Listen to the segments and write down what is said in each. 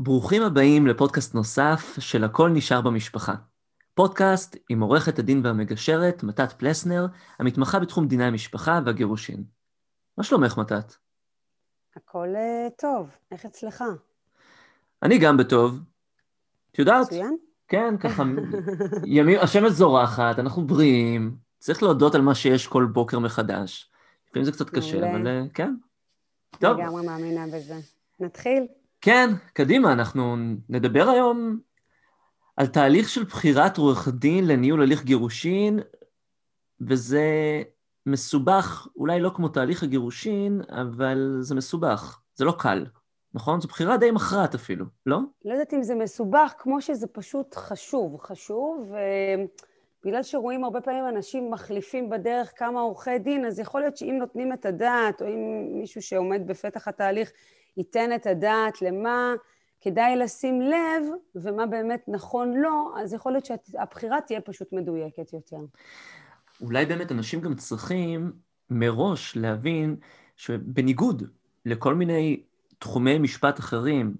ברוכים הבאים לפודקאסט נוסף של הכל נשאר במשפחה. פודקאסט עם עורכת הדין והמגשרת מתת פלסנר, המתמחה בתחום דיני המשפחה והגירושין. מה שלומך, מתת? הכל uh, טוב, איך אצלך? אני גם בטוב. את יודעת? מצוין. כן, ככה, ימים, השמש זורחת, אנחנו בריאים, צריך להודות על מה שיש כל בוקר מחדש. לפעמים זה קצת קשה. אבל uh, כן. טוב. לגמרי מאמינה בזה. נתחיל? כן, קדימה, אנחנו נדבר היום על תהליך של בחירת עורך דין לניהול הליך גירושין, וזה מסובך, אולי לא כמו תהליך הגירושין, אבל זה מסובך, זה לא קל, נכון? זו בחירה די מכרעת אפילו, לא? לא יודעת אם זה מסובך, כמו שזה פשוט חשוב. חשוב, ובגלל שרואים הרבה פעמים אנשים מחליפים בדרך כמה עורכי דין, אז יכול להיות שאם נותנים את הדעת, או אם מישהו שעומד בפתח התהליך ייתן את הדעת למה כדאי לשים לב, ומה באמת נכון לו, אז יכול להיות שהבחירה תהיה פשוט מדויקת יותר. אולי באמת אנשים גם צריכים מראש להבין שבניגוד לכל מיני תחומי משפט אחרים,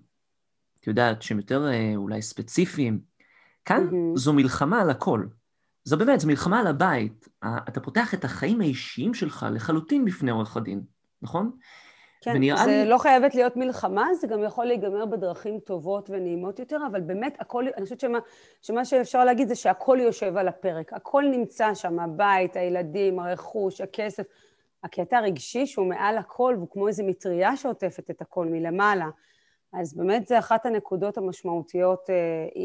את יודעת, שהם יותר אה, אולי ספציפיים, כאן מהמם. זו מלחמה על הכל. זו באמת, זו מלחמה על הבית. אתה פותח את החיים האישיים שלך לחלוטין בפני עורך הדין, נכון? כן, זה לי- לא חייבת להיות מלחמה, זה גם יכול להיגמר בדרכים טובות ונעימות יותר, אבל באמת הכל, אני חושבת שמה, שמה שאפשר להגיד זה שהכל יושב על הפרק, הכל נמצא שם, הבית, הילדים, הרכוש, הכסף. הקטע הרגשי שהוא מעל הכל, והוא כמו איזו מטריה שעוטפת את הכל מלמעלה. אז באמת זה אחת הנקודות המשמעותיות, אה,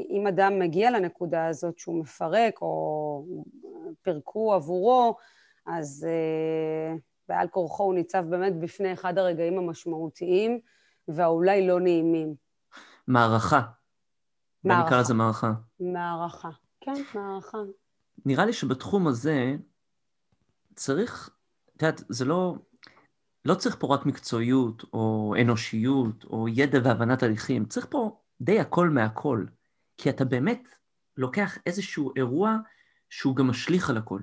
אם אדם מגיע לנקודה הזאת שהוא מפרק או פירקו עבורו, אז אה, בעל כורחו הוא ניצב באמת בפני אחד הרגעים המשמעותיים והאולי לא נעימים. מערכה. בוא נקרא מערכה. לזה מערכה. מערכה. כן, מערכה. נראה לי שבתחום הזה צריך, את יודעת, זה לא, לא צריך פה רק מקצועיות, או אנושיות, או ידע והבנת הליכים, צריך פה די הכל מהכל, כי אתה באמת לוקח איזשהו אירוע שהוא גם משליך על הכל.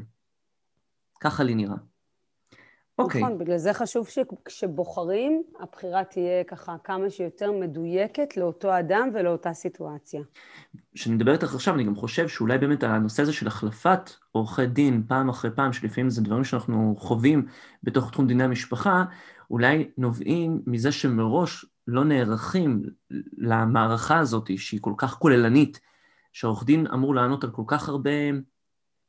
ככה לי נראה. אוקיי, נכון, בגלל זה חשוב שכשבוחרים, הבחירה תהיה ככה כמה שיותר מדויקת לאותו אדם ולאותה סיטואציה. כשאני מדבר איתך עכשיו, אני גם חושב שאולי באמת הנושא הזה של החלפת עורכי דין פעם אחרי פעם, שלפעמים זה דברים שאנחנו חווים בתוך תחום דיני המשפחה, אולי נובעים מזה שמראש לא נערכים למערכה הזאת, שהיא כל כך כוללנית, שהעורך דין אמור לענות על כל כך הרבה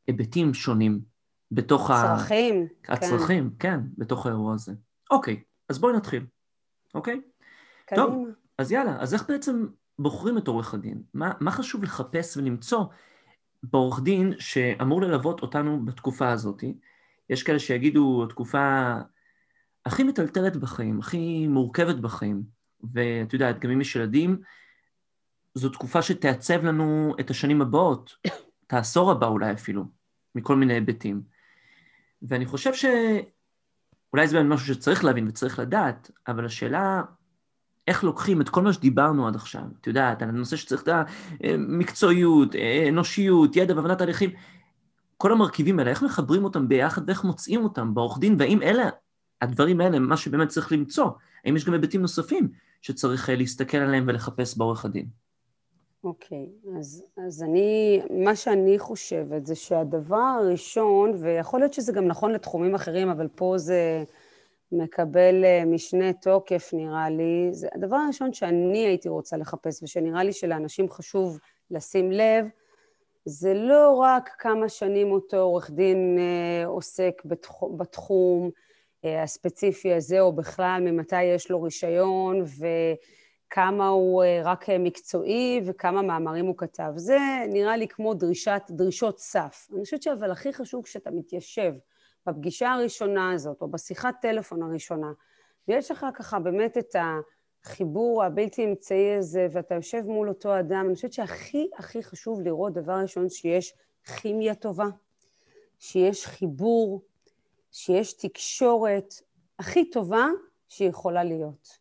היבטים שונים בתוך ה... צרכים. כן. הצרכים, כן, בתוך האירוע הזה. אוקיי, אז בואי נתחיל, אוקיי? טוב. קדימה. אז יאללה, אז איך בעצם בוחרים את עורך הדין? מה, מה חשוב לחפש ולמצוא בעורך דין שאמור ללוות אותנו בתקופה הזאת? יש כאלה שיגידו, התקופה הכי מטלטלת בחיים, הכי מורכבת בחיים, ואת יודעת, גם אם יש ילדים, זו תקופה שתעצב לנו את השנים הבאות, את העשור הבא אולי אפילו, מכל מיני היבטים. ואני חושב שאולי זה באמת משהו שצריך להבין וצריך לדעת, אבל השאלה איך לוקחים את כל מה שדיברנו עד עכשיו, את יודעת, על הנושא שצריך את המקצועיות, אנושיות, ידע והבנת תהליכים, כל המרכיבים האלה, איך מחברים אותם ביחד ואיך מוצאים אותם בעורך דין, והאם אלה, הדברים האלה, מה שבאמת צריך למצוא, האם יש גם היבטים נוספים שצריך אה, להסתכל עליהם ולחפש בעורך הדין? אוקיי, אז, אז אני, מה שאני חושבת זה שהדבר הראשון, ויכול להיות שזה גם נכון לתחומים אחרים, אבל פה זה מקבל אה, משנה תוקף נראה לי, זה הדבר הראשון שאני הייתי רוצה לחפש, ושנראה לי שלאנשים חשוב לשים לב, זה לא רק כמה שנים אותו עורך דין אה, עוסק בתחום, בתחום אה, הספציפי הזה, או בכלל ממתי יש לו רישיון, ו... כמה הוא אה, רק אה, מקצועי וכמה מאמרים הוא כתב. זה נראה לי כמו דרישת, דרישות סף. אני חושבת שאבל הכי חשוב כשאתה מתיישב בפגישה הראשונה הזאת, או בשיחת טלפון הראשונה, ויש לך ככה באמת את החיבור הבלתי אמצעי הזה, ואתה יושב מול אותו אדם, אני חושבת שהכי הכי חשוב לראות, דבר ראשון, שיש כימיה טובה, שיש חיבור, שיש תקשורת הכי טובה שיכולה להיות.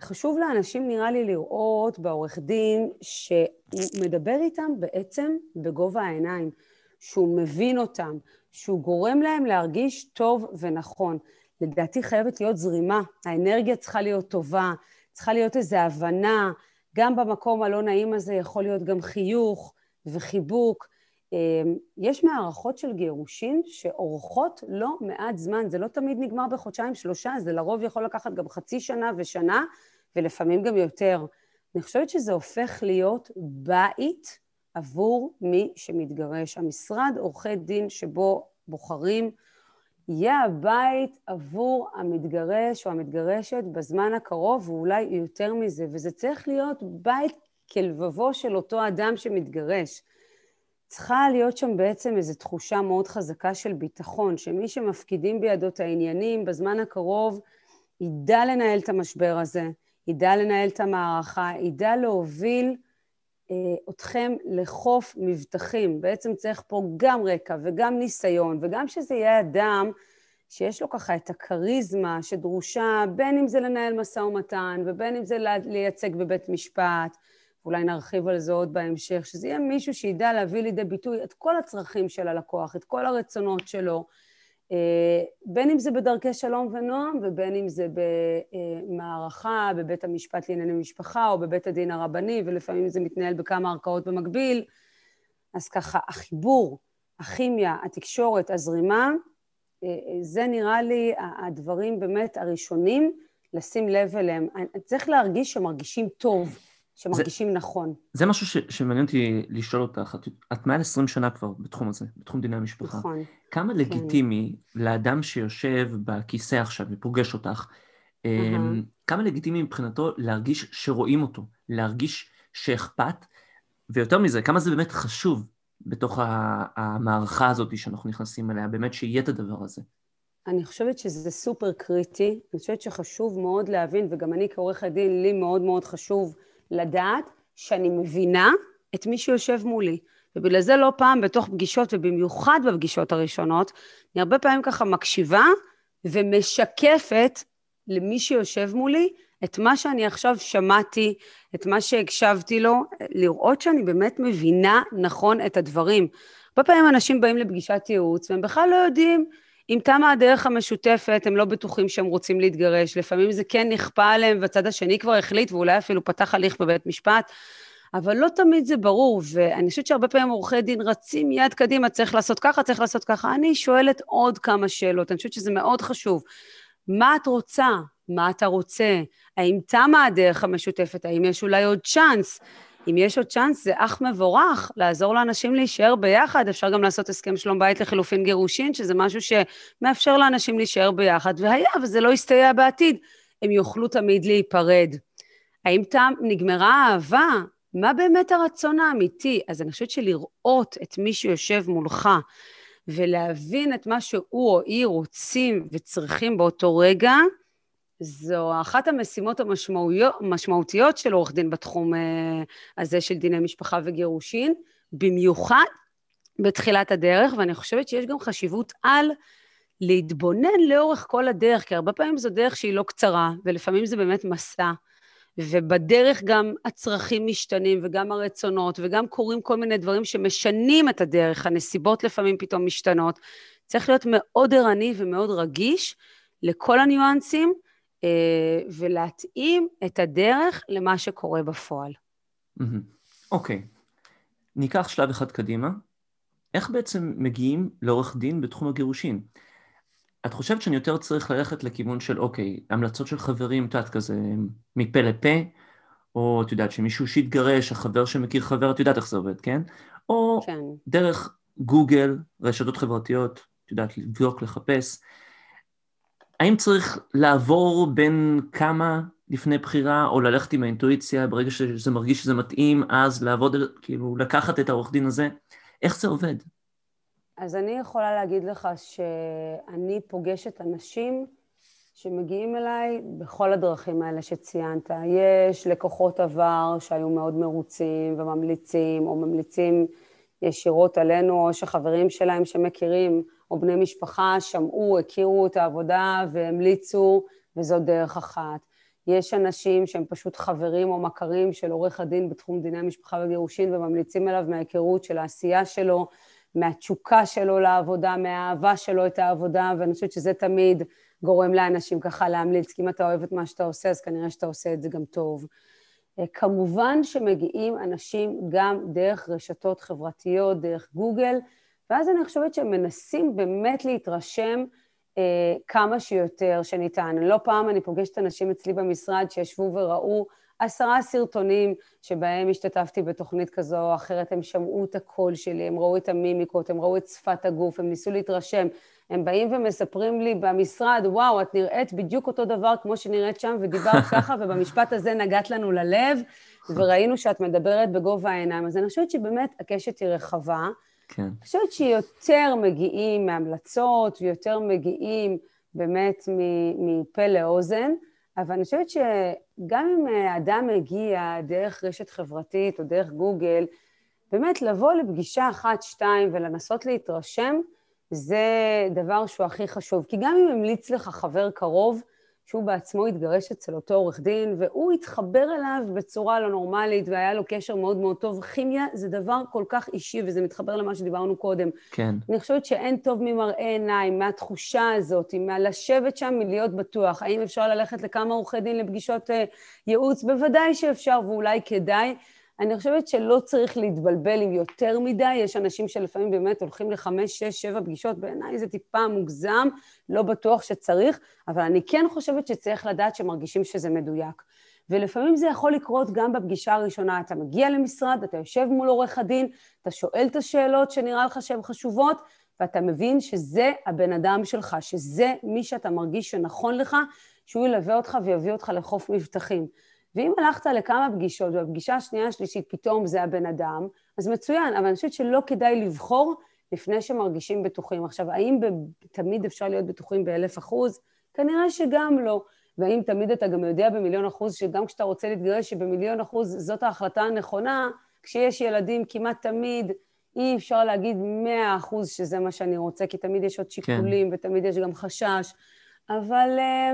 חשוב לאנשים נראה לי לראות בעורך דין שהוא מדבר איתם בעצם בגובה העיניים, שהוא מבין אותם, שהוא גורם להם להרגיש טוב ונכון. לדעתי חייבת להיות זרימה, האנרגיה צריכה להיות טובה, צריכה להיות איזו הבנה, גם במקום הלא נעים הזה יכול להיות גם חיוך וחיבוק. אמ, יש מערכות של גירושין שאורכות לא מעט זמן, זה לא תמיד נגמר בחודשיים שלושה, זה לרוב יכול לקחת גם חצי שנה ושנה, ולפעמים גם יותר. אני חושבת שזה הופך להיות בית עבור מי שמתגרש. המשרד עורכי דין שבו בוחרים יהיה הבית עבור המתגרש או המתגרשת בזמן הקרוב, ואולי יותר מזה, וזה צריך להיות בית כלבבו של אותו אדם שמתגרש. צריכה להיות שם בעצם איזו תחושה מאוד חזקה של ביטחון, שמי שמפקידים בידו את העניינים בזמן הקרוב ידע לנהל את המשבר הזה, ידע לנהל את המערכה, ידע להוביל אה, אתכם לחוף מבטחים. בעצם צריך פה גם רקע וגם ניסיון, וגם שזה יהיה אדם שיש לו ככה את הכריזמה שדרושה, בין אם זה לנהל משא ומתן ובין אם זה לייצג בבית משפט, ואולי נרחיב על זה עוד בהמשך, שזה יהיה מישהו שידע להביא לידי ביטוי את כל הצרכים של הלקוח, את כל הרצונות שלו, אה, בין אם זה בדרכי שלום ונועם ובין אם זה במערכה בבית המשפט לענייני משפחה או בבית הדין הרבני, ולפעמים זה מתנהל בכמה ערכאות במקביל. אז ככה, החיבור, הכימיה, התקשורת, הזרימה, אה, זה נראה לי הדברים באמת הראשונים לשים לב אליהם. צריך להרגיש שמרגישים טוב. שמרגישים זה, נכון. זה משהו ש, שמעניין אותי לשאול אותך. את, את מעל 20 שנה כבר בתחום הזה, בתחום דיני המשפחה. נכון. כמה כן. לגיטימי לאדם שיושב בכיסא עכשיו ופוגש אותך, uh-huh. כמה לגיטימי מבחינתו להרגיש שרואים אותו, להרגיש שאכפת, ויותר מזה, כמה זה באמת חשוב בתוך המערכה הזאת שאנחנו נכנסים אליה, באמת שיהיה את הדבר הזה. אני חושבת שזה סופר קריטי, אני חושבת שחשוב מאוד להבין, וגם אני כעורכת דין, לי מאוד מאוד חשוב לדעת שאני מבינה את מי שיושב מולי. ובגלל זה לא פעם בתוך פגישות, ובמיוחד בפגישות הראשונות, אני הרבה פעמים ככה מקשיבה ומשקפת למי שיושב מולי את מה שאני עכשיו שמעתי, את מה שהקשבתי לו, לראות שאני באמת מבינה נכון את הדברים. הרבה פעמים אנשים באים לפגישת ייעוץ והם בכלל לא יודעים אם תמה הדרך המשותפת, הם לא בטוחים שהם רוצים להתגרש. לפעמים זה כן נכפה עליהם, והצד השני כבר החליט, ואולי אפילו פתח הליך בבית משפט, אבל לא תמיד זה ברור, ואני חושבת שהרבה פעמים עורכי דין רצים מיד קדימה, צריך לעשות ככה, צריך לעשות ככה. אני שואלת עוד כמה שאלות, אני חושבת שזה מאוד חשוב. מה את רוצה? מה אתה רוצה? האם תמה הדרך המשותפת? האם יש אולי עוד צ'אנס? אם יש עוד צ'אנס, זה אך מבורך לעזור לאנשים להישאר ביחד. אפשר גם לעשות הסכם שלום בית לחילופין גירושין, שזה משהו שמאפשר לאנשים להישאר ביחד, והיה וזה לא יסתייע בעתיד, הם יוכלו תמיד להיפרד. האם תם נגמרה האהבה? מה באמת הרצון האמיתי? אז אני חושבת שלראות את מי שיושב מולך ולהבין את מה שהוא או היא רוצים וצריכים באותו רגע, זו אחת המשימות המשמעותיות של עורך דין בתחום אה, הזה של דיני משפחה וגירושין, במיוחד בתחילת הדרך, ואני חושבת שיש גם חשיבות על להתבונן לאורך כל הדרך, כי הרבה פעמים זו דרך שהיא לא קצרה, ולפעמים זה באמת מסע, ובדרך גם הצרכים משתנים, וגם הרצונות, וגם קורים כל מיני דברים שמשנים את הדרך, הנסיבות לפעמים פתאום משתנות. צריך להיות מאוד ערני ומאוד רגיש לכל הניואנסים, ולהתאים את הדרך למה שקורה בפועל. אוקיי, okay. ניקח שלב אחד קדימה. איך בעצם מגיעים לעורך דין בתחום הגירושין? את חושבת שאני יותר צריך ללכת לכיוון של, אוקיי, המלצות של חברים, את יודעת, כזה מפה לפה, או את יודעת שמישהו שהתגרש, החבר שמכיר חבר, את יודעת איך זה עובד, כן? או כן. דרך גוגל, רשתות חברתיות, את יודעת, לבדוק, לחפש. האם צריך לעבור בין כמה לפני בחירה, או ללכת עם האינטואיציה, ברגע שזה מרגיש שזה מתאים, אז לעבוד, כאילו, לקחת את העורך דין הזה? איך זה עובד? אז אני יכולה להגיד לך שאני פוגשת אנשים שמגיעים אליי בכל הדרכים האלה שציינת. יש לקוחות עבר שהיו מאוד מרוצים וממליצים, או ממליצים ישירות עלינו, או שחברים שלהם שמכירים או בני משפחה שמעו, הכירו את העבודה והמליצו, וזו דרך אחת. יש אנשים שהם פשוט חברים או מכרים של עורך הדין בתחום דיני המשפחה וגירושין וממליצים עליו מההיכרות של העשייה שלו, מהתשוקה שלו לעבודה, מהאהבה שלו את העבודה, ואני חושבת שזה תמיד גורם לאנשים ככה להמליץ, כי אם אתה אוהב את מה שאתה עושה, אז כנראה שאתה עושה את זה גם טוב. כמובן שמגיעים אנשים גם דרך רשתות חברתיות, דרך גוגל, ואז אני חושבת שהם מנסים באמת להתרשם אה, כמה שיותר שניתן. לא פעם אני פוגשת אנשים אצלי במשרד שישבו וראו עשרה סרטונים שבהם השתתפתי בתוכנית כזו או אחרת, הם שמעו את הקול שלי, הם ראו את המימיקות, הם ראו את שפת הגוף, הם ניסו להתרשם. הם באים ומספרים לי במשרד, וואו, את נראית בדיוק אותו דבר כמו שנראית שם, ודיברת ככה, ובמשפט הזה נגעת לנו ללב, וראינו שאת מדברת בגובה העיניים. אז אני חושבת שבאמת הקשת היא רחבה. כן. אני חושבת שיותר מגיעים מהמלצות, ויותר מגיעים באמת מפה לאוזן, אבל אני חושבת שגם אם אדם מגיע דרך רשת חברתית או דרך גוגל, באמת לבוא לפגישה אחת, שתיים ולנסות להתרשם, זה דבר שהוא הכי חשוב. כי גם אם המליץ לך חבר קרוב, שהוא בעצמו התגרש אצל אותו עורך דין, והוא התחבר אליו בצורה לא נורמלית, והיה לו קשר מאוד מאוד טוב. כימיה זה דבר כל כך אישי, וזה מתחבר למה שדיברנו קודם. כן. אני חושבת שאין טוב ממראה עיניים, מהתחושה הזאת, מהלשבת שם, מלהיות בטוח. האם אפשר ללכת לכמה עורכי דין לפגישות אה, ייעוץ? בוודאי שאפשר, ואולי כדאי. אני חושבת שלא צריך להתבלבל עם יותר מדי, יש אנשים שלפעמים באמת הולכים לחמש, שש, שבע פגישות, בעיניי זה טיפה מוגזם, לא בטוח שצריך, אבל אני כן חושבת שצריך לדעת שמרגישים שזה מדויק. ולפעמים זה יכול לקרות גם בפגישה הראשונה. אתה מגיע למשרד, אתה יושב מול עורך הדין, אתה שואל את השאלות שנראה לך שהן חשובות, ואתה מבין שזה הבן אדם שלך, שזה מי שאתה מרגיש שנכון לך, שהוא ילווה אותך ויביא אותך לחוף מבטחים. ואם הלכת לכמה פגישות, ובפגישה השנייה השלישית פתאום זה הבן אדם, אז מצוין, אבל אני חושבת שלא כדאי לבחור לפני שמרגישים בטוחים. עכשיו, האם תמיד אפשר להיות בטוחים באלף אחוז? כנראה שגם לא. והאם תמיד אתה גם יודע במיליון אחוז שגם כשאתה רוצה להתגרש, שבמיליון אחוז זאת ההחלטה הנכונה, כשיש ילדים כמעט תמיד אי אפשר להגיד מאה אחוז שזה מה שאני רוצה, כי תמיד יש עוד שיקולים כן. ותמיד יש גם חשש. אבל אה,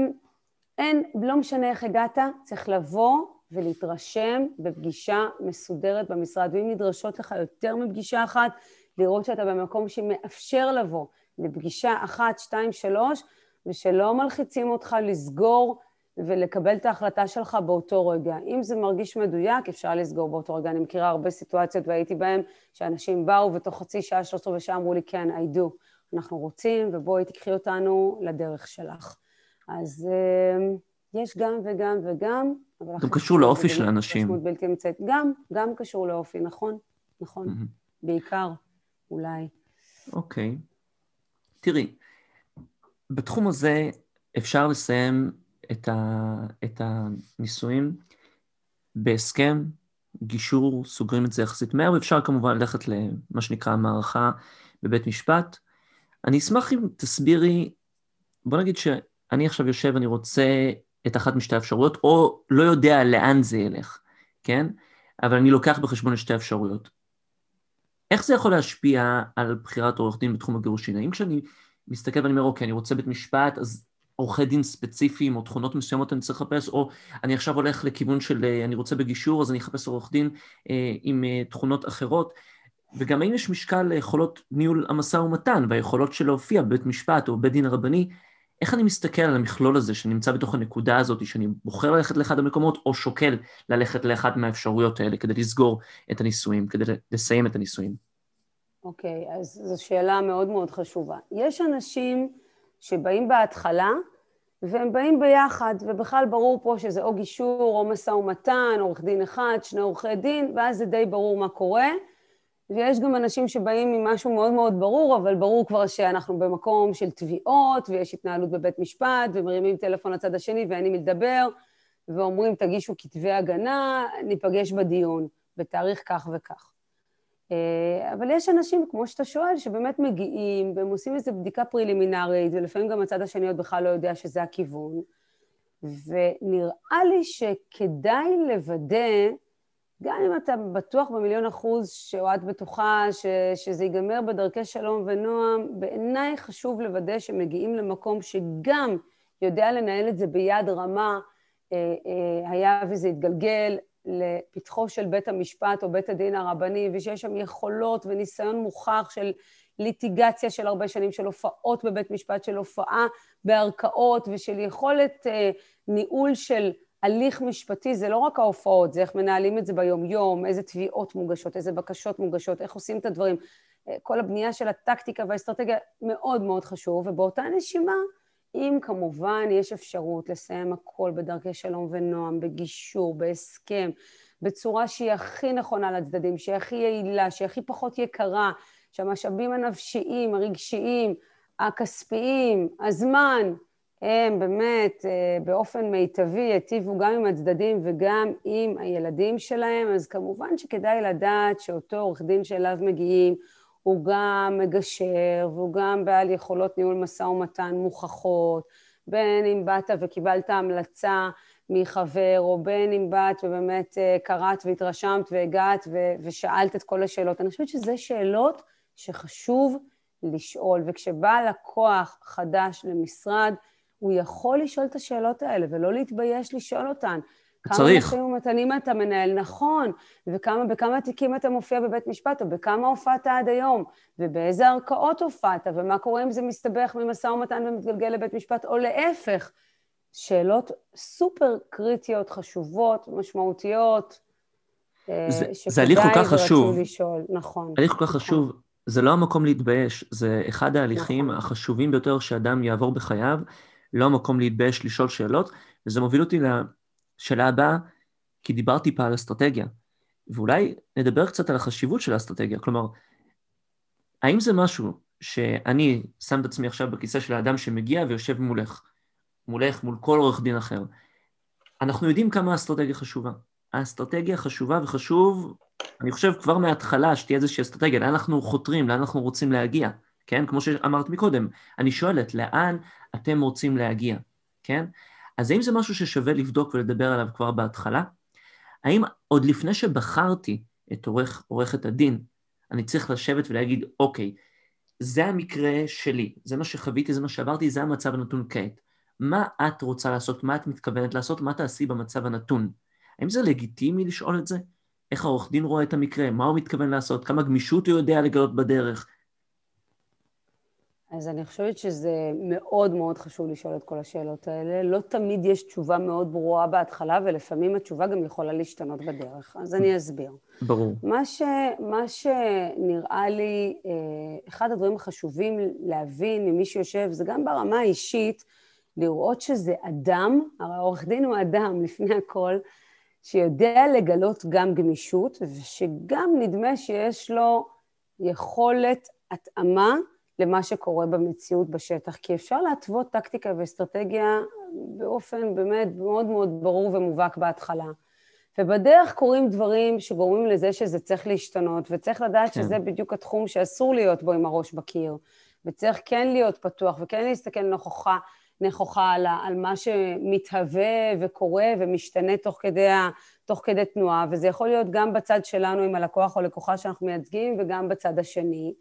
אין, לא משנה איך הגעת, צריך לבוא ולהתרשם בפגישה מסודרת במשרד. ואם נדרשות לך יותר מפגישה אחת, לראות שאתה במקום שמאפשר לבוא לפגישה אחת, שתיים, שלוש, ושלא מלחיצים אותך לסגור ולקבל את ההחלטה שלך באותו רגע. אם זה מרגיש מדויק, אפשר לסגור באותו רגע. אני מכירה הרבה סיטואציות והייתי בהן, שאנשים באו ותוך חצי שעה, שלושת רבעי שעה אמרו לי, כן, I do, אנחנו רוצים, ובואי תקחי אותנו לדרך שלך. אז uh, יש גם וגם וגם. גם קשור לאופי של האנשים. בלתי אמצעית. גם, גם קשור לאופי, נכון, נכון. Mm-hmm. בעיקר, אולי. אוקיי. Okay. תראי, בתחום הזה אפשר לסיים את, ה, את הניסויים בהסכם, גישור, סוגרים את זה יחסית מהר, ואפשר כמובן ללכת למה שנקרא מערכה בבית משפט. אני אשמח אם תסבירי, בוא נגיד שאני עכשיו יושב, אני רוצה את אחת משתי האפשרויות, או לא יודע לאן זה ילך, כן? אבל אני לוקח בחשבון את שתי האפשרויות. איך זה יכול להשפיע על בחירת עורך דין בתחום הגירושין? האם כשאני מסתכל ואני אומר, אוקיי, אני רוצה בית משפט, אז עורכי דין ספציפיים או תכונות מסוימות אני צריך לחפש, או אני עכשיו הולך לכיוון של אה, אני רוצה בגישור, אז אני אחפש עורך דין אה, עם אה, תכונות אחרות. וגם האם יש משקל ליכולות ניהול המשא ומתן והיכולות של להופיע בבית משפט או בית דין הרבני, איך אני מסתכל על המכלול הזה שנמצא בתוך הנקודה הזאת, שאני בוחר ללכת לאחד המקומות, או שוקל ללכת לאחת מהאפשרויות האלה כדי לסגור את הנישואים, כדי לסיים את הנישואים? אוקיי, okay, אז זו שאלה מאוד מאוד חשובה. יש אנשים שבאים בהתחלה, והם באים ביחד, ובכלל ברור פה שזה או גישור או משא ומתן, עורך דין אחד, שני עורכי דין, ואז זה די ברור מה קורה. ויש גם אנשים שבאים עם משהו מאוד מאוד ברור, אבל ברור כבר שאנחנו במקום של תביעות, ויש התנהלות בבית משפט, ומרימים טלפון לצד השני ואין עם מי לדבר, ואומרים, תגישו כתבי הגנה, ניפגש בדיון, בתאריך כך וכך. אה, אבל יש אנשים, כמו שאתה שואל, שבאמת מגיעים, והם עושים איזו בדיקה פרילימינרית, ולפעמים גם הצד השני עוד בכלל לא יודע שזה הכיוון. ונראה לי שכדאי לוודא גם אם אתה בטוח במיליון אחוז, או את בטוחה ש, שזה ייגמר בדרכי שלום ונועם, בעיניי חשוב לוודא שמגיעים למקום שגם יודע לנהל את זה ביד רמה, אה, אה, היה וזה יתגלגל לפתחו של בית המשפט או בית הדין הרבני, ושיש שם יכולות וניסיון מוכח של ליטיגציה של הרבה שנים, של הופעות בבית משפט, של הופעה בערכאות ושל יכולת אה, ניהול של הליך משפטי זה לא רק ההופעות, זה איך מנהלים את זה ביום-יום, איזה תביעות מוגשות, איזה בקשות מוגשות, איך עושים את הדברים. אה, כל הבנייה של הטקטיקה והאסטרטגיה מאוד מאוד חשוב, ובאותה נשימה, אם כמובן יש אפשרות לסיים הכל בדרכי שלום ונועם, בגישור, בהסכם, בצורה שהיא הכי נכונה לצדדים, שהיא הכי יעילה, שהיא הכי פחות יקרה, שהמשאבים הנפשיים, הרגשיים, הכספיים, הזמן, הם באמת אה, באופן מיטבי ייטיבו גם עם הצדדים וגם עם הילדים שלהם, אז כמובן שכדאי לדעת שאותו עורך דין שאליו מגיעים הוא גם מגשר והוא גם בעל יכולות ניהול משא ומתן מוכחות, בין אם באת וקיבלת המלצה מחבר, או בין אם באת ובאמת אה, קראת והתרשמת והגעת ושאלת את כל השאלות. אני חושבת שזה שאלות שחשוב לשאול, וכשבא לקוח חדש למשרד, הוא יכול לשאול את השאלות האלה ולא להתבייש לשאול אותן. צריך. כמה משאים ומתנים אתה מנהל, נכון, וכמה, בכמה תיקים אתה מופיע בבית משפט, או בכמה הופעת עד היום, ובאיזה ערכאות הופעת, ומה קורה אם זה מסתבך ממשא ומתן ומתגלגל לבית משפט, או להפך. שאלות סופר קריטיות, חשובות, משמעותיות, אה, זה, זה הליך כל כך חשוב. לשאול, נכון. הליך כל כך נכון. חשוב, זה לא המקום להתבייש, זה אחד ההליכים נכון. החשובים ביותר שאדם יעבור בחייו, לא המקום להתבייש לשאול שאלות, וזה מוביל אותי לשאלה הבאה, כי דיברתי פה על אסטרטגיה, ואולי נדבר קצת על החשיבות של האסטרטגיה, כלומר, האם זה משהו שאני שם את עצמי עכשיו בכיסא של האדם שמגיע ויושב מולך, מולך, מול כל עורך דין אחר, אנחנו יודעים כמה האסטרטגיה חשובה. האסטרטגיה חשובה וחשוב, אני חושב כבר מההתחלה שתהיה איזושהי אסטרטגיה, לאן אנחנו חותרים, לאן אנחנו רוצים להגיע, כן? כמו שאמרת מקודם, אני שואלת, לאן אתם רוצים להגיע, כן? אז האם זה משהו ששווה לבדוק ולדבר עליו כבר בהתחלה? האם עוד לפני שבחרתי את עורך, עורכת הדין, אני צריך לשבת ולהגיד, אוקיי, זה המקרה שלי, זה מה שחוויתי, זה מה שעברתי, זה המצב הנתון כעת. מה את רוצה לעשות, מה את מתכוונת לעשות, מה תעשי במצב הנתון. האם זה לגיטימי לשאול את זה? איך העורך דין רואה את המקרה, מה הוא מתכוון לעשות, כמה גמישות הוא יודע לגלות בדרך. אז אני חושבת שזה מאוד מאוד חשוב לשאול את כל השאלות האלה. לא תמיד יש תשובה מאוד ברורה בהתחלה, ולפעמים התשובה גם יכולה להשתנות בדרך. אז אני אסביר. ברור. מה, ש, מה שנראה לי, אה, אחד הדברים החשובים להבין ממי שיושב, זה גם ברמה האישית, לראות שזה אדם, הרי עורך דין הוא אדם לפני הכל, שיודע לגלות גם גמישות, ושגם נדמה שיש לו יכולת התאמה למה שקורה במציאות בשטח, כי אפשר להתוות טקטיקה ואסטרטגיה באופן באמת מאוד מאוד ברור ומובהק בהתחלה. ובדרך קורים דברים שגורמים לזה שזה צריך להשתנות, וצריך לדעת כן. שזה בדיוק התחום שאסור להיות בו עם הראש בקיר, וצריך כן להיות פתוח וכן להסתכל נכוחה, נכוחה על, על מה שמתהווה וקורה ומשתנה תוך כדי, תוך כדי תנועה, וזה יכול להיות גם בצד שלנו עם הלקוח או לקוחה שאנחנו מייצגים, וגם בצד השני.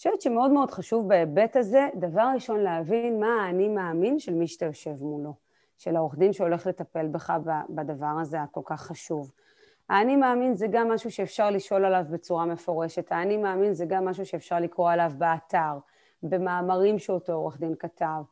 חושבת שמאוד מאוד חשוב בהיבט הזה, דבר ראשון להבין מה האני מאמין של מי שאתה יושב מולו, של העורך דין שהולך לטפל בך בדבר הזה הכל כך חשוב. האני מאמין זה גם משהו שאפשר לשאול עליו בצורה מפורשת, האני מאמין זה גם משהו שאפשר לקרוא עליו באתר, במאמרים שאותו עורך דין כתב,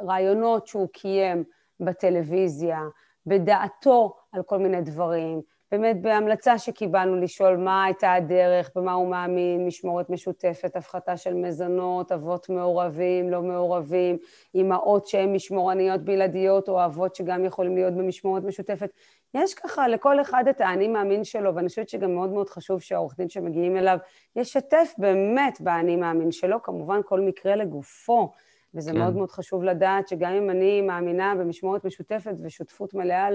ברעיונות שהוא קיים בטלוויזיה, בדעתו על כל מיני דברים, באמת בהמלצה שקיבלנו לשאול מה הייתה הדרך, במה הוא מאמין, משמורת משותפת, הפחתה של מזונות, אבות מעורבים, לא מעורבים, אימהות שהן משמורניות בלעדיות, או אבות שגם יכולים להיות במשמורת משותפת. יש ככה לכל אחד את האני מאמין שלו, ואני חושבת שגם מאוד מאוד חשוב שהעורך דין שמגיעים אליו ישתף באמת באני מאמין שלו, כמובן כל מקרה לגופו. וזה כן. מאוד מאוד חשוב לדעת שגם אם אני מאמינה במשמורת משותפת ושותפות מלאה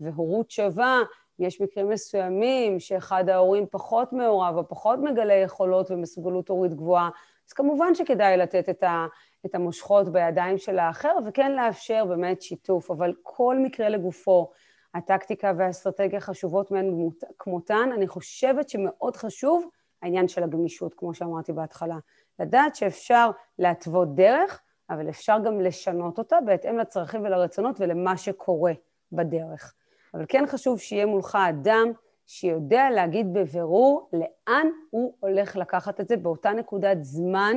והורות שווה, יש מקרים מסוימים שאחד ההורים פחות מעורב או פחות מגלה יכולות ומסוגלות הורית גבוהה, אז כמובן שכדאי לתת את, ה, את המושכות בידיים של האחר וכן לאפשר באמת שיתוף, אבל כל מקרה לגופו, הטקטיקה והאסטרטגיה חשובות מהן כמותן, אני חושבת שמאוד חשוב העניין של הגמישות, כמו שאמרתי בהתחלה. לדעת שאפשר להתוות דרך, אבל אפשר גם לשנות אותה בהתאם לצרכים ולרצונות ולמה שקורה בדרך. אבל כן חשוב שיהיה מולך אדם שיודע להגיד בבירור לאן הוא הולך לקחת את זה באותה נקודת זמן,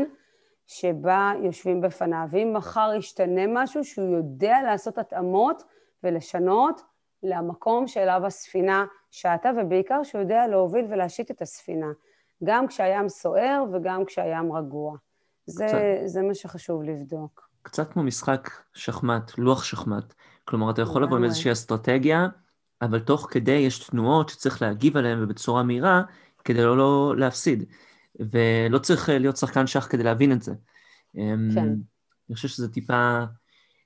שבה יושבים בפניו. ואם מחר ישתנה משהו, שהוא יודע לעשות התאמות ולשנות למקום שאליו הספינה שעתה, ובעיקר שהוא יודע להוביל ולהשיט את הספינה, גם כשהים סוער וגם כשהים רגוע. זה, זה מה שחשוב לבדוק. קצת כמו משחק שחמט, לוח שחמט. כלומר, אתה יכול לבוא עם איזושהי אסטרטגיה, אבל תוך כדי יש תנועות שצריך להגיב עליהן ובצורה מהירה, כדי לא, לא להפסיד. ולא צריך להיות שחקן שח כדי להבין את זה. אמ, כן. אני חושב שזה טיפה,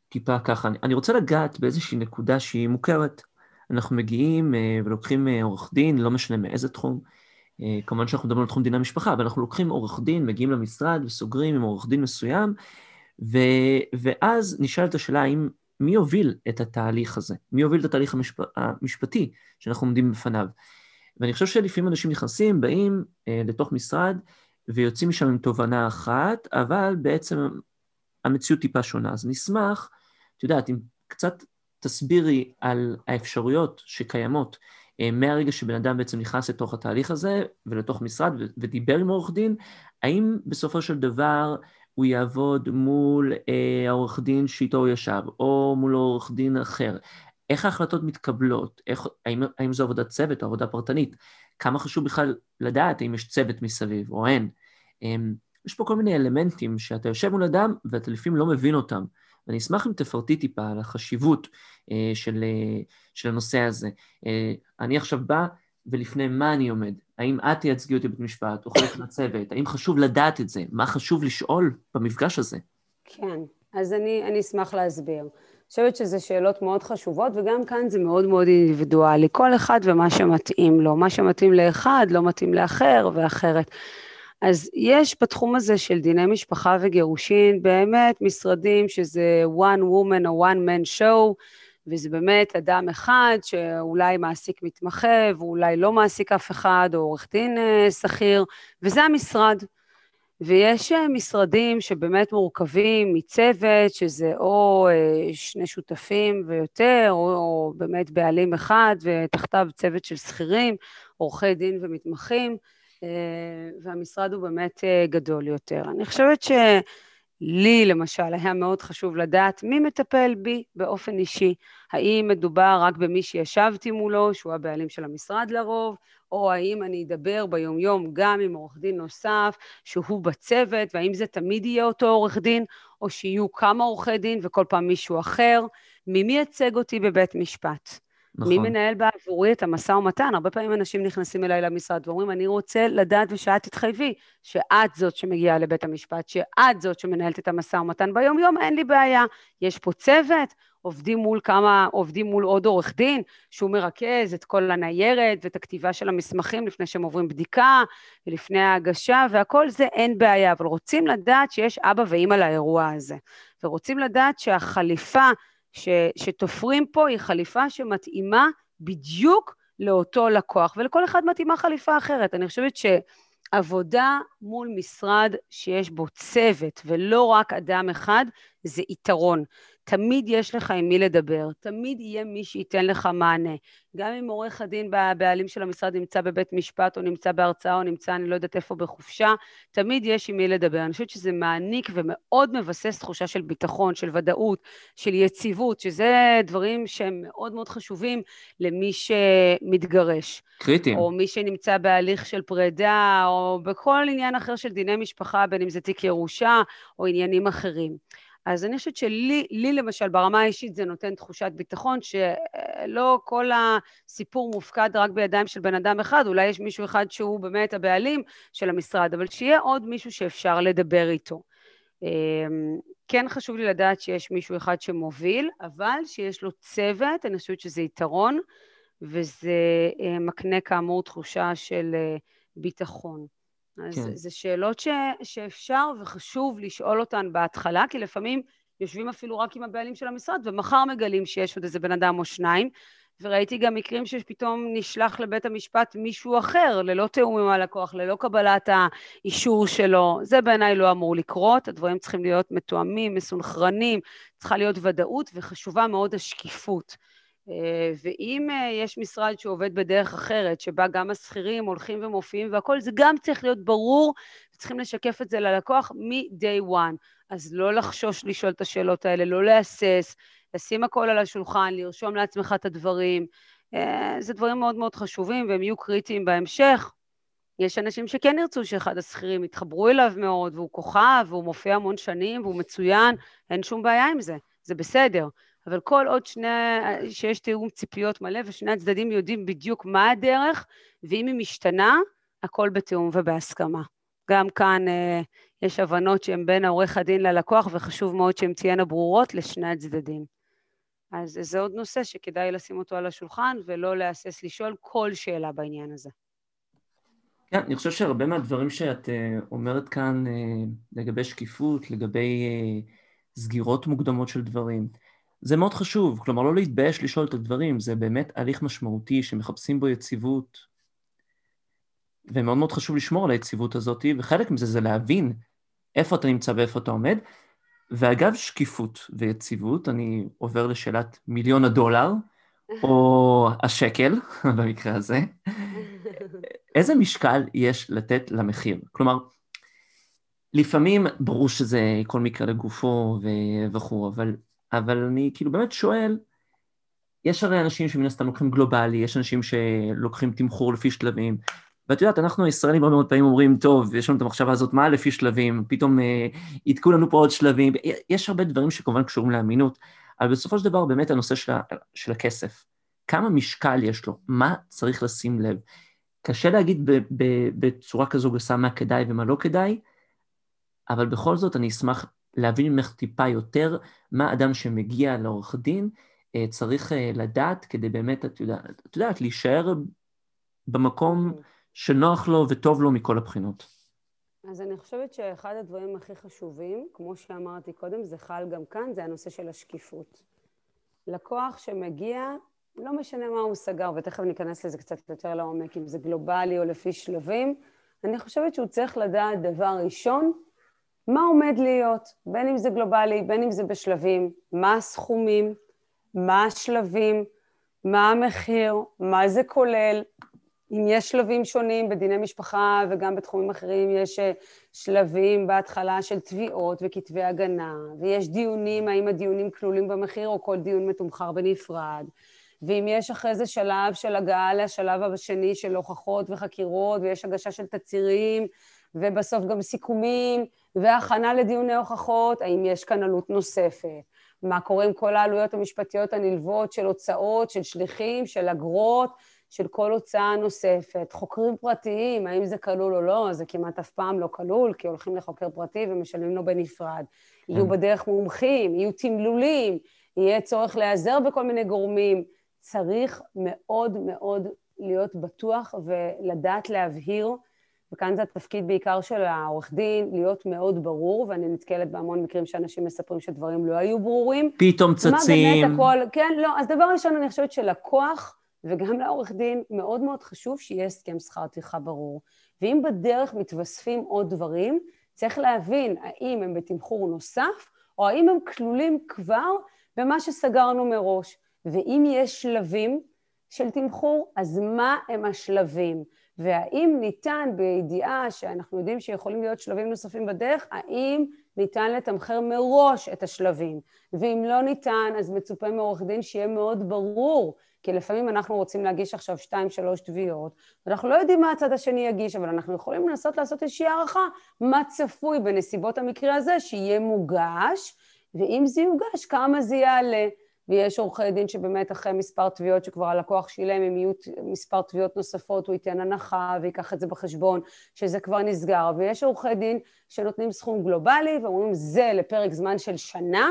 טיפה ככה. אני רוצה לגעת באיזושהי נקודה שהיא מוכרת. אנחנו מגיעים אה, ולוקחים אה, עורך דין, לא משנה מאיזה תחום. אה, כמובן שאנחנו מדברים על תחום דיני משפחה, אבל אנחנו לוקחים עורך דין, מגיעים למשרד וסוגרים עם עורך דין מסוים, ו, ואז נשאלת השאלה האם, מי יוביל את התהליך הזה? מי יוביל את התהליך המשפ, המשפטי שאנחנו עומדים בפניו? ואני חושב שלפעמים אנשים נכנסים, באים אה, לתוך משרד ויוצאים משם עם תובנה אחת, אבל בעצם המציאות טיפה שונה. אז נשמח, את יודעת, אם קצת תסבירי על האפשרויות שקיימות אה, מהרגע שבן אדם בעצם נכנס לתוך התהליך הזה ולתוך משרד ודיבר עם עורך דין, האם בסופו של דבר הוא יעבוד מול אה, העורך דין שאיתו הוא ישב, או מול עורך דין אחר? איך ההחלטות מתקבלות? איך, האם, האם זו עבודת צוות או עבודה פרטנית? כמה חשוב בכלל לדעת אם יש צוות מסביב או אין? אמ, יש פה כל מיני אלמנטים שאתה יושב מול אדם ואתה לפעמים לא מבין אותם. ואני אשמח אם תפרטי טיפה על החשיבות אה, של, אה, של הנושא הזה. אה, אני עכשיו בא, ולפני מה אני עומד? האם את תייצגי אותי בבית משפט, או חלק מהצוות? האם חשוב לדעת את זה? מה חשוב לשאול במפגש הזה? כן, אז אני, אני אשמח להסביר. אני חושבת שזה שאלות מאוד חשובות, וגם כאן זה מאוד מאוד אינדיבידואלי. כל אחד ומה שמתאים לו. מה שמתאים לאחד לא מתאים לאחר ואחרת. אז יש בתחום הזה של דיני משפחה וגירושין באמת משרדים שזה one woman או one man show, וזה באמת אדם אחד שאולי מעסיק מתמחה ואולי לא מעסיק אף אחד, או עורך דין אה, שכיר, וזה המשרד. ויש אה, משרדים שבאמת מורכבים מצוות, שזה או אה, שני שותפים ויותר, או, או באמת בעלים אחד, ותחתיו צוות של שכירים, עורכי דין ומתמחים. והמשרד הוא באמת גדול יותר. אני חושבת שלי, למשל, היה מאוד חשוב לדעת מי מטפל בי באופן אישי. האם מדובר רק במי שישבתי מולו, שהוא הבעלים של המשרד לרוב, או האם אני אדבר ביומיום גם עם עורך דין נוסף שהוא בצוות, והאם זה תמיד יהיה אותו עורך דין, או שיהיו כמה עורכי דין וכל פעם מישהו אחר. מי מייצג אותי בבית משפט? נכון. מי מנהל בעבורי את המשא ומתן? הרבה פעמים אנשים נכנסים אליי למשרד ואומרים, אני רוצה לדעת ושאת תתחייבי שאת זאת שמגיעה לבית המשפט, שאת זאת שמנהלת את המשא ומתן ביום-יום, אין לי בעיה. יש פה צוות, עובדים מול כמה, עובדים מול עוד עורך דין, שהוא מרכז את כל הניירת ואת הכתיבה של המסמכים לפני שהם עוברים בדיקה ולפני ההגשה, והכל זה אין בעיה, אבל רוצים לדעת שיש אבא ואימא לאירוע הזה, ורוצים לדעת שהחליפה ש, שתופרים פה היא חליפה שמתאימה בדיוק לאותו לקוח, ולכל אחד מתאימה חליפה אחרת. אני חושבת שעבודה מול משרד שיש בו צוות ולא רק אדם אחד, זה יתרון. תמיד יש לך עם מי לדבר, תמיד יהיה מי שייתן לך מענה. גם אם עורך הדין הבעלים של המשרד נמצא בבית משפט, או נמצא בהרצאה, או נמצא אני לא יודעת איפה בחופשה, תמיד יש עם מי לדבר. אני חושבת שזה מעניק ומאוד מבסס תחושה של ביטחון, של ודאות, של יציבות, שזה דברים שהם מאוד מאוד חשובים למי שמתגרש. קריטיים. או מי שנמצא בהליך של פרידה, או בכל עניין אחר של דיני משפחה, בין אם זה תיק ירושה, או עניינים אחרים. אז אני חושבת שלי, לי למשל, ברמה האישית זה נותן תחושת ביטחון, שלא כל הסיפור מופקד רק בידיים של בן אדם אחד, אולי יש מישהו אחד שהוא באמת הבעלים של המשרד, אבל שיהיה עוד מישהו שאפשר לדבר איתו. אמ, כן חשוב לי לדעת שיש מישהו אחד שמוביל, אבל שיש לו צוות, אני חושבת שזה יתרון, וזה אה, מקנה כאמור תחושה של אה, ביטחון. אז כן. זה שאלות ש, שאפשר וחשוב לשאול אותן בהתחלה, כי לפעמים יושבים אפילו רק עם הבעלים של המשרד, ומחר מגלים שיש עוד איזה בן אדם או שניים, וראיתי גם מקרים שפתאום נשלח לבית המשפט מישהו אחר, ללא תיאום עם הלקוח, ללא קבלת האישור שלו. זה בעיניי לא אמור לקרות, הדברים צריכים להיות מתואמים, מסונכרנים, צריכה להיות ודאות, וחשובה מאוד השקיפות. אה, ואם אה, יש משרד שעובד בדרך אחרת, שבה גם השכירים הולכים ומופיעים והכול, זה גם צריך להיות ברור, צריכים לשקף את זה ללקוח מ-day one. אז לא לחשוש לשאול את השאלות האלה, לא להסס, לשים הכל על השולחן, לרשום לעצמך את הדברים. אה, זה דברים מאוד מאוד חשובים והם יהיו קריטיים בהמשך. יש אנשים שכן ירצו שאחד השכירים יתחברו אליו מאוד, והוא כוכב, והוא מופיע המון שנים, והוא מצוין, אין שום בעיה עם זה, זה בסדר. אבל כל עוד שני, שיש תיאום ציפיות מלא ושני הצדדים יודעים בדיוק מה הדרך, ואם היא משתנה, הכל בתיאום ובהסכמה. גם כאן אה, יש הבנות שהן בין העורך הדין ללקוח, וחשוב מאוד שהן תהיינה ברורות לשני הצדדים. אז זה עוד נושא שכדאי לשים אותו על השולחן, ולא להסס לשאול כל שאלה בעניין הזה. כן, אני חושב שהרבה מהדברים שאת uh, אומרת כאן uh, לגבי שקיפות, לגבי uh, סגירות מוקדמות של דברים, זה מאוד חשוב, כלומר לא להתבייש לשאול את הדברים, זה באמת הליך משמעותי שמחפשים בו יציבות, ומאוד מאוד חשוב לשמור על היציבות הזאת, וחלק מזה זה להבין איפה אתה נמצא ואיפה אתה עומד. ואגב שקיפות ויציבות, אני עובר לשאלת מיליון הדולר, או השקל במקרה הזה, איזה משקל יש לתת למחיר? כלומר, לפעמים ברור שזה כל מקרה לגופו וכו', אבל אבל אני כאילו באמת שואל, יש הרי אנשים שמן הסתם לוקחים גלובלי, יש אנשים שלוקחים תמחור לפי שלבים, ואת יודעת, אנחנו הישראלים הרבה מאוד פעמים אומרים, טוב, יש לנו את המחשבה הזאת, מה לפי שלבים, פתאום אה, יתקעו לנו פה עוד שלבים, יש הרבה דברים שכמובן קשורים לאמינות, אבל בסופו של דבר באמת הנושא של, ה, של הכסף, כמה משקל יש לו, מה צריך לשים לב. קשה להגיד ב, ב, בצורה כזו גסה מה כדאי ומה לא כדאי, אבל בכל זאת אני אשמח להבין ממך טיפה יותר מה אדם שמגיע לעורך דין אה, צריך אה, לדעת כדי באמת, את יודעת, את יודעת, להישאר במקום שנוח לו וטוב לו מכל הבחינות. אז אני חושבת שאחד הדברים הכי חשובים, כמו שאמרתי קודם, זה חל גם כאן, זה הנושא של השקיפות. לקוח שמגיע, לא משנה מה הוא סגר, ותכף ניכנס לזה קצת יותר לעומק, אם זה גלובלי או לפי שלבים, אני חושבת שהוא צריך לדעת דבר ראשון, מה עומד להיות, בין אם זה גלובלי, בין אם זה בשלבים, מה הסכומים, מה השלבים, מה המחיר, מה זה כולל, אם יש שלבים שונים בדיני משפחה וגם בתחומים אחרים יש אה, שלבים בהתחלה של תביעות וכתבי הגנה, ויש דיונים, האם הדיונים כלולים במחיר או כל דיון מתומחר בנפרד, ואם יש אחרי זה שלב של הגעה לשלב השני של הוכחות וחקירות ויש הגשה של תצהירים ובסוף גם סיכומים והכנה לדיוני הוכחות, האם יש כאן עלות נוספת, מה קורה עם כל העלויות המשפטיות הנלוות של הוצאות, של שליחים, של אגרות, של כל הוצאה נוספת. חוקרים פרטיים, האם זה כלול או לא, זה כמעט אף פעם לא כלול, כי הולכים לחוקר פרטי ומשלמים לו בנפרד. יהיו כן. בדרך מומחים, יהיו תמלולים, יהיה צורך להיעזר בכל מיני גורמים. צריך מאוד מאוד להיות בטוח ולדעת להבהיר וכאן זה התפקיד בעיקר של העורך דין, להיות מאוד ברור, ואני נתקלת בהמון מקרים שאנשים מספרים שדברים לא היו ברורים. פתאום צצים. מה באמת הכל, כן, לא, אז דבר ראשון, אני חושבת שלקוח וגם לעורך דין, מאוד מאוד חשוב שיהיה הסכם שכר טרחה ברור. ואם בדרך מתווספים עוד דברים, צריך להבין האם הם בתמחור נוסף, או האם הם כלולים כבר במה שסגרנו מראש. ואם יש שלבים של תמחור, אז מה הם השלבים? והאם ניתן בידיעה שאנחנו יודעים שיכולים להיות שלבים נוספים בדרך, האם ניתן לתמחר מראש את השלבים? ואם לא ניתן, אז מצופה מעורך דין שיהיה מאוד ברור, כי לפעמים אנחנו רוצים להגיש עכשיו שתיים, שלוש תביעות, ואנחנו לא יודעים מה הצד השני יגיש, אבל אנחנו יכולים לנסות לעשות איזושהי הערכה מה צפוי בנסיבות המקרה הזה שיהיה מוגש, ואם זה יוגש, כמה זה יעלה. ויש עורכי דין שבאמת אחרי מספר תביעות שכבר הלקוח שילם, אם יהיו מספר תביעות נוספות, הוא ייתן הנחה ויקח את זה בחשבון, שזה כבר נסגר. ויש עורכי דין שנותנים סכום גלובלי ואומרים זה לפרק זמן של שנה,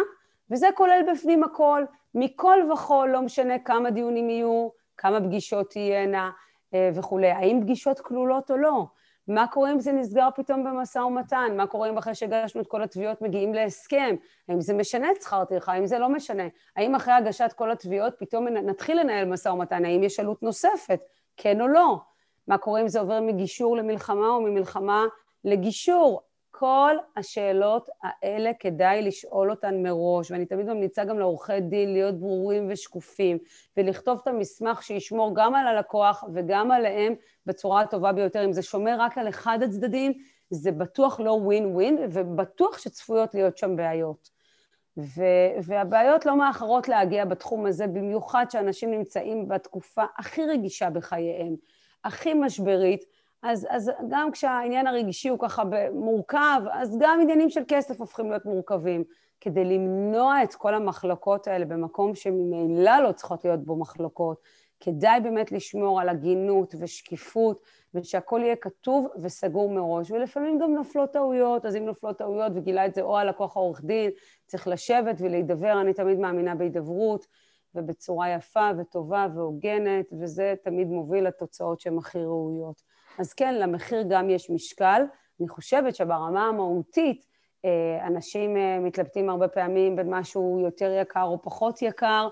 וזה כולל בפנים הכל, מכל וכול, לא משנה כמה דיונים יהיו, כמה פגישות תהיינה אה, וכולי. האם פגישות כלולות או לא? מה קורה אם זה נסגר פתאום במשא ומתן? מה קורה אם אחרי שהגשנו את כל התביעות מגיעים להסכם? האם זה משנה את שכר טרחה? האם זה לא משנה? האם אחרי הגשת כל התביעות פתאום נתחיל לנהל משא ומתן? האם יש עלות נוספת? כן או לא? מה קורה אם זה עובר מגישור למלחמה או ממלחמה לגישור? כל השאלות האלה כדאי לשאול אותן מראש, ואני תמיד ממליצה גם לעורכי דין להיות ברורים ושקופים, ולכתוב את המסמך שישמור גם על הלקוח וגם עליהם בצורה הטובה ביותר. אם זה שומר רק על אחד הצדדים, זה בטוח לא ווין ווין, ובטוח שצפויות להיות שם בעיות. ו- והבעיות לא מאחרות להגיע בתחום הזה, במיוחד שאנשים נמצאים בתקופה הכי רגישה בחייהם, הכי משברית, אז, אז גם כשהעניין הרגשי הוא ככה מורכב, אז גם עניינים של כסף הופכים להיות מורכבים. כדי למנוע את כל המחלוקות האלה במקום שממילא לא צריכות להיות בו מחלוקות, כדאי באמת לשמור על הגינות ושקיפות, ושהכול יהיה כתוב וסגור מראש. ולפעמים גם נופלות טעויות, אז אם נופלות טעויות, וגילה את זה או הלקוח העורך דין, צריך לשבת ולהידבר, אני תמיד מאמינה בהידברות, ובצורה יפה וטובה והוגנת, וזה תמיד מוביל לתוצאות שהן הכי ראויות. אז כן, למחיר גם יש משקל. אני חושבת שברמה המהותית, אה, אנשים אה, מתלבטים הרבה פעמים בין משהו יותר יקר או פחות יקר,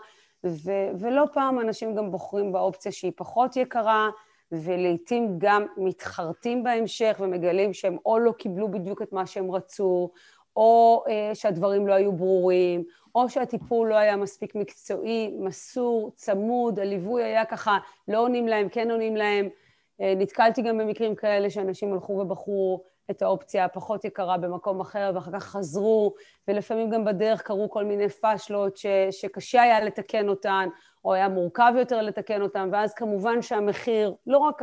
ו- ולא פעם אנשים גם בוחרים באופציה שהיא פחות יקרה, ולעיתים גם מתחרטים בהמשך ומגלים שהם או לא קיבלו בדיוק את מה שהם רצו, או אה, שהדברים לא היו ברורים, או שהטיפול לא היה מספיק מקצועי, מסור, צמוד, הליווי היה ככה, לא עונים להם, כן עונים להם. אה, נתקלתי גם במקרים כאלה שאנשים הלכו ובחרו את האופציה הפחות יקרה במקום אחר, ואחר כך חזרו, ולפעמים גם בדרך קרו כל מיני פאשלות ש, שקשה היה לתקן אותן, או היה מורכב יותר לתקן אותן, ואז כמובן שהמחיר, לא רק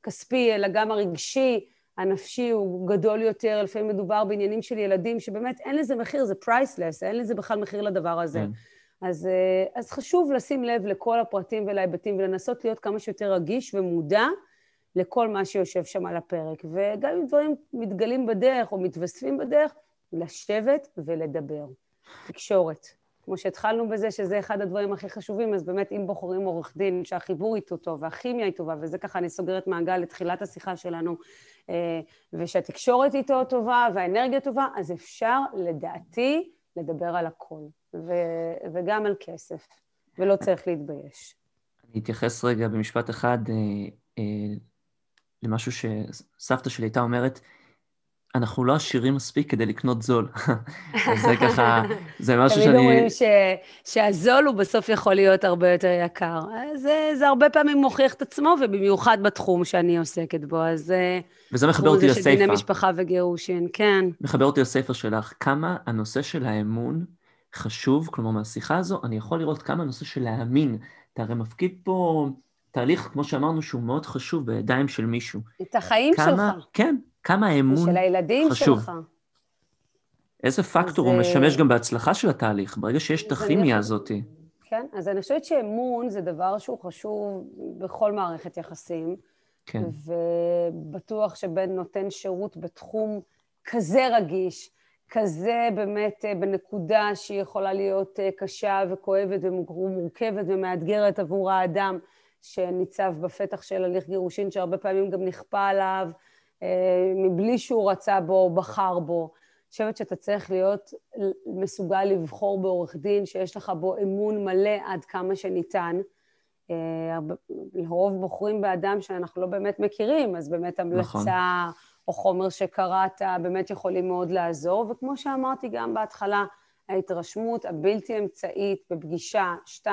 הכספי, אלא גם הרגשי, הנפשי הוא גדול יותר, לפעמים מדובר בעניינים של ילדים שבאמת אין לזה מחיר, זה פרייסלס, אין לזה בכלל מחיר לדבר הזה. כן. אז, אה, אז חשוב לשים לב לכל הפרטים ולהיבטים ולנסות להיות כמה שיותר רגיש ומודע לכל מה שיושב שם על הפרק. וגם אם דברים מתגלים בדרך או מתווספים בדרך, לשבת ולדבר. תקשורת. כמו שהתחלנו בזה, שזה אחד הדברים הכי חשובים, אז באמת אם בוחרים עורך דין שהחיבור איתו טוב והכימיה היא טובה, וזה ככה אני סוגרת מעגל לתחילת השיחה שלנו, אה, ושהתקשורת איתו טובה והאנרגיה טובה, אז אפשר לדעתי לדבר על הכל, ו- וגם על כסף, ולא צריך להתבייש. אני אתייחס רגע במשפט אחד אה, אה, למשהו שסבתא שלי הייתה אומרת, אנחנו לא עשירים מספיק כדי לקנות זול. זה ככה, זה משהו שאני... תמיד אומרים ש... שהזול הוא בסוף יכול להיות הרבה יותר יקר. זה, זה הרבה פעמים מוכיח את עצמו, ובמיוחד בתחום שאני עוסקת בו, אז... אה, וזה מחבר אותי לסייפה. של דיני משפחה וגירושין, כן. מחבר אותי לסייפה שלך, כמה הנושא של האמון חשוב, כלומר, מהשיחה הזו, אני יכול לראות כמה הנושא של להאמין. אתה הרי מפקיד פה תהליך, כמו שאמרנו, שהוא מאוד חשוב בידיים של מישהו. את החיים כמה, שלך. כן, כמה האמון חשוב. של הילדים חשוב. שלך. איזה פקטור הוא משמש גם בהצלחה של התהליך, ברגע שיש את הכימיה הזאת. כן, אז אני חושבת שאמון זה דבר שהוא חשוב בכל מערכת יחסים. כן. ובטוח שבין נותן שירות בתחום כזה רגיש, כזה באמת אה, בנקודה שהיא יכולה להיות אה, קשה וכואבת ומורכבת ומאתגרת עבור האדם שניצב בפתח של הליך גירושין, שהרבה פעמים גם נכפה עליו, אה, מבלי שהוא רצה בו או בחר בו. אני חושבת שאתה צריך להיות מסוגל לבחור בעורך דין שיש לך בו אמון מלא עד כמה שניתן. אה, לרוב בוחרים באדם שאנחנו לא באמת מכירים, אז באמת המלצה נכון. או חומר שקראת באמת יכולים מאוד לעזור. וכמו שאמרתי גם בהתחלה, ההתרשמות הבלתי אמצעית בפגישה 2-3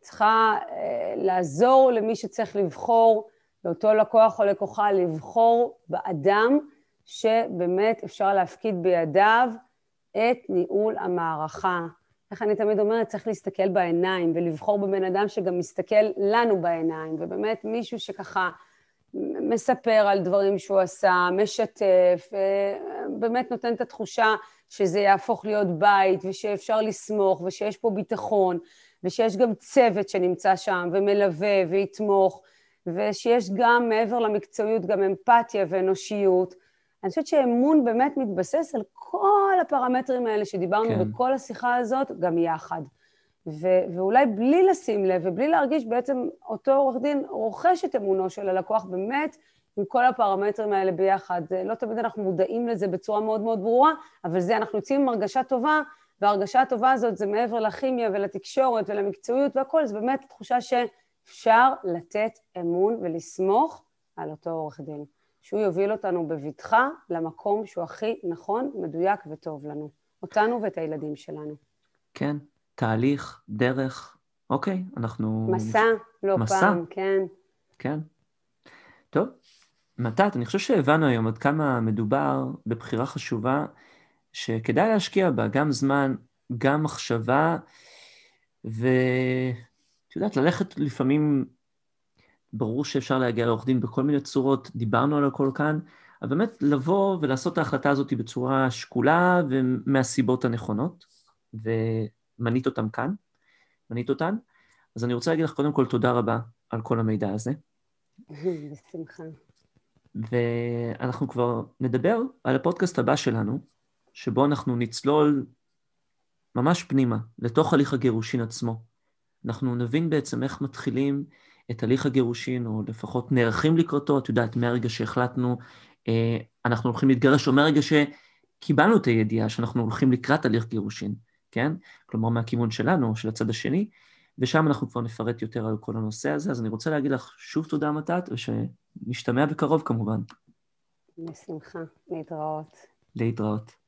צריכה אה, לעזור למי שצריך לבחור לאותו לקוח או לקוחה לבחור באדם שבאמת אפשר להפקיד בידיו את ניהול המערכה. איך אני תמיד אומרת, צריך להסתכל בעיניים ולבחור בבן אדם שגם מסתכל לנו בעיניים, ובאמת מישהו שככה מספר על דברים שהוא עשה, משתף, באמת נותן את התחושה שזה יהפוך להיות בית ושאפשר לסמוך ושיש פה ביטחון ושיש גם צוות שנמצא שם ומלווה ויתמוך. ושיש גם מעבר למקצועיות גם אמפתיה ואנושיות. אני חושבת שאמון באמת מתבסס על כל הפרמטרים האלה שדיברנו כן. בכל השיחה הזאת, גם יחד. ו- ואולי בלי לשים לב ובלי להרגיש בעצם אותו עורך דין רוכש את אמונו של הלקוח באמת עם כל הפרמטרים האלה ביחד. לא תמיד אנחנו מודעים לזה בצורה מאוד מאוד ברורה, אבל זה, אנחנו יוצאים עם הרגשה טובה, וההרגשה הטובה הזאת זה מעבר לכימיה ולתקשורת ולמקצועיות והכול, זה באמת תחושה ש... אפשר לתת אמון ולסמוך על אותו עורך דין, שהוא יוביל אותנו בבטחה למקום שהוא הכי נכון, מדויק וטוב לנו. אותנו ואת הילדים שלנו. כן, תהליך, דרך, אוקיי, אנחנו... מסע, לא מסע. פעם, כן. כן. טוב, מתת, אני חושב שהבנו היום עד כמה מדובר בבחירה חשובה שכדאי להשקיע בה גם זמן, גם מחשבה, ואת יודעת, ללכת לפעמים, ברור שאפשר להגיע לעורך דין בכל מיני צורות, דיברנו על הכל כאן, אבל באמת לבוא ולעשות את ההחלטה הזאת בצורה שקולה ומהסיבות הנכונות, ומנית אותם כאן, מנית אותן. אז אני רוצה להגיד לך קודם כל תודה רבה על כל המידע הזה. בשמחה. ואנחנו כבר נדבר על הפודקאסט הבא שלנו, שבו אנחנו נצלול ממש פנימה, לתוך הליך הגירושין עצמו. אנחנו נבין בעצם איך מתחילים את הליך הגירושין, או לפחות נערכים לקראתו, את יודעת, מהרגע שהחלטנו, אה, אנחנו הולכים להתגרש, או מהרגע שקיבלנו את הידיעה שאנחנו הולכים לקראת הליך גירושין, כן? כלומר, מהכיוון שלנו, של הצד השני, ושם אנחנו כבר נפרט יותר על כל הנושא הזה. אז אני רוצה להגיד לך שוב תודה, מתת, ושנשתמע בקרוב כמובן. בשמחה, להתראות. להתראות.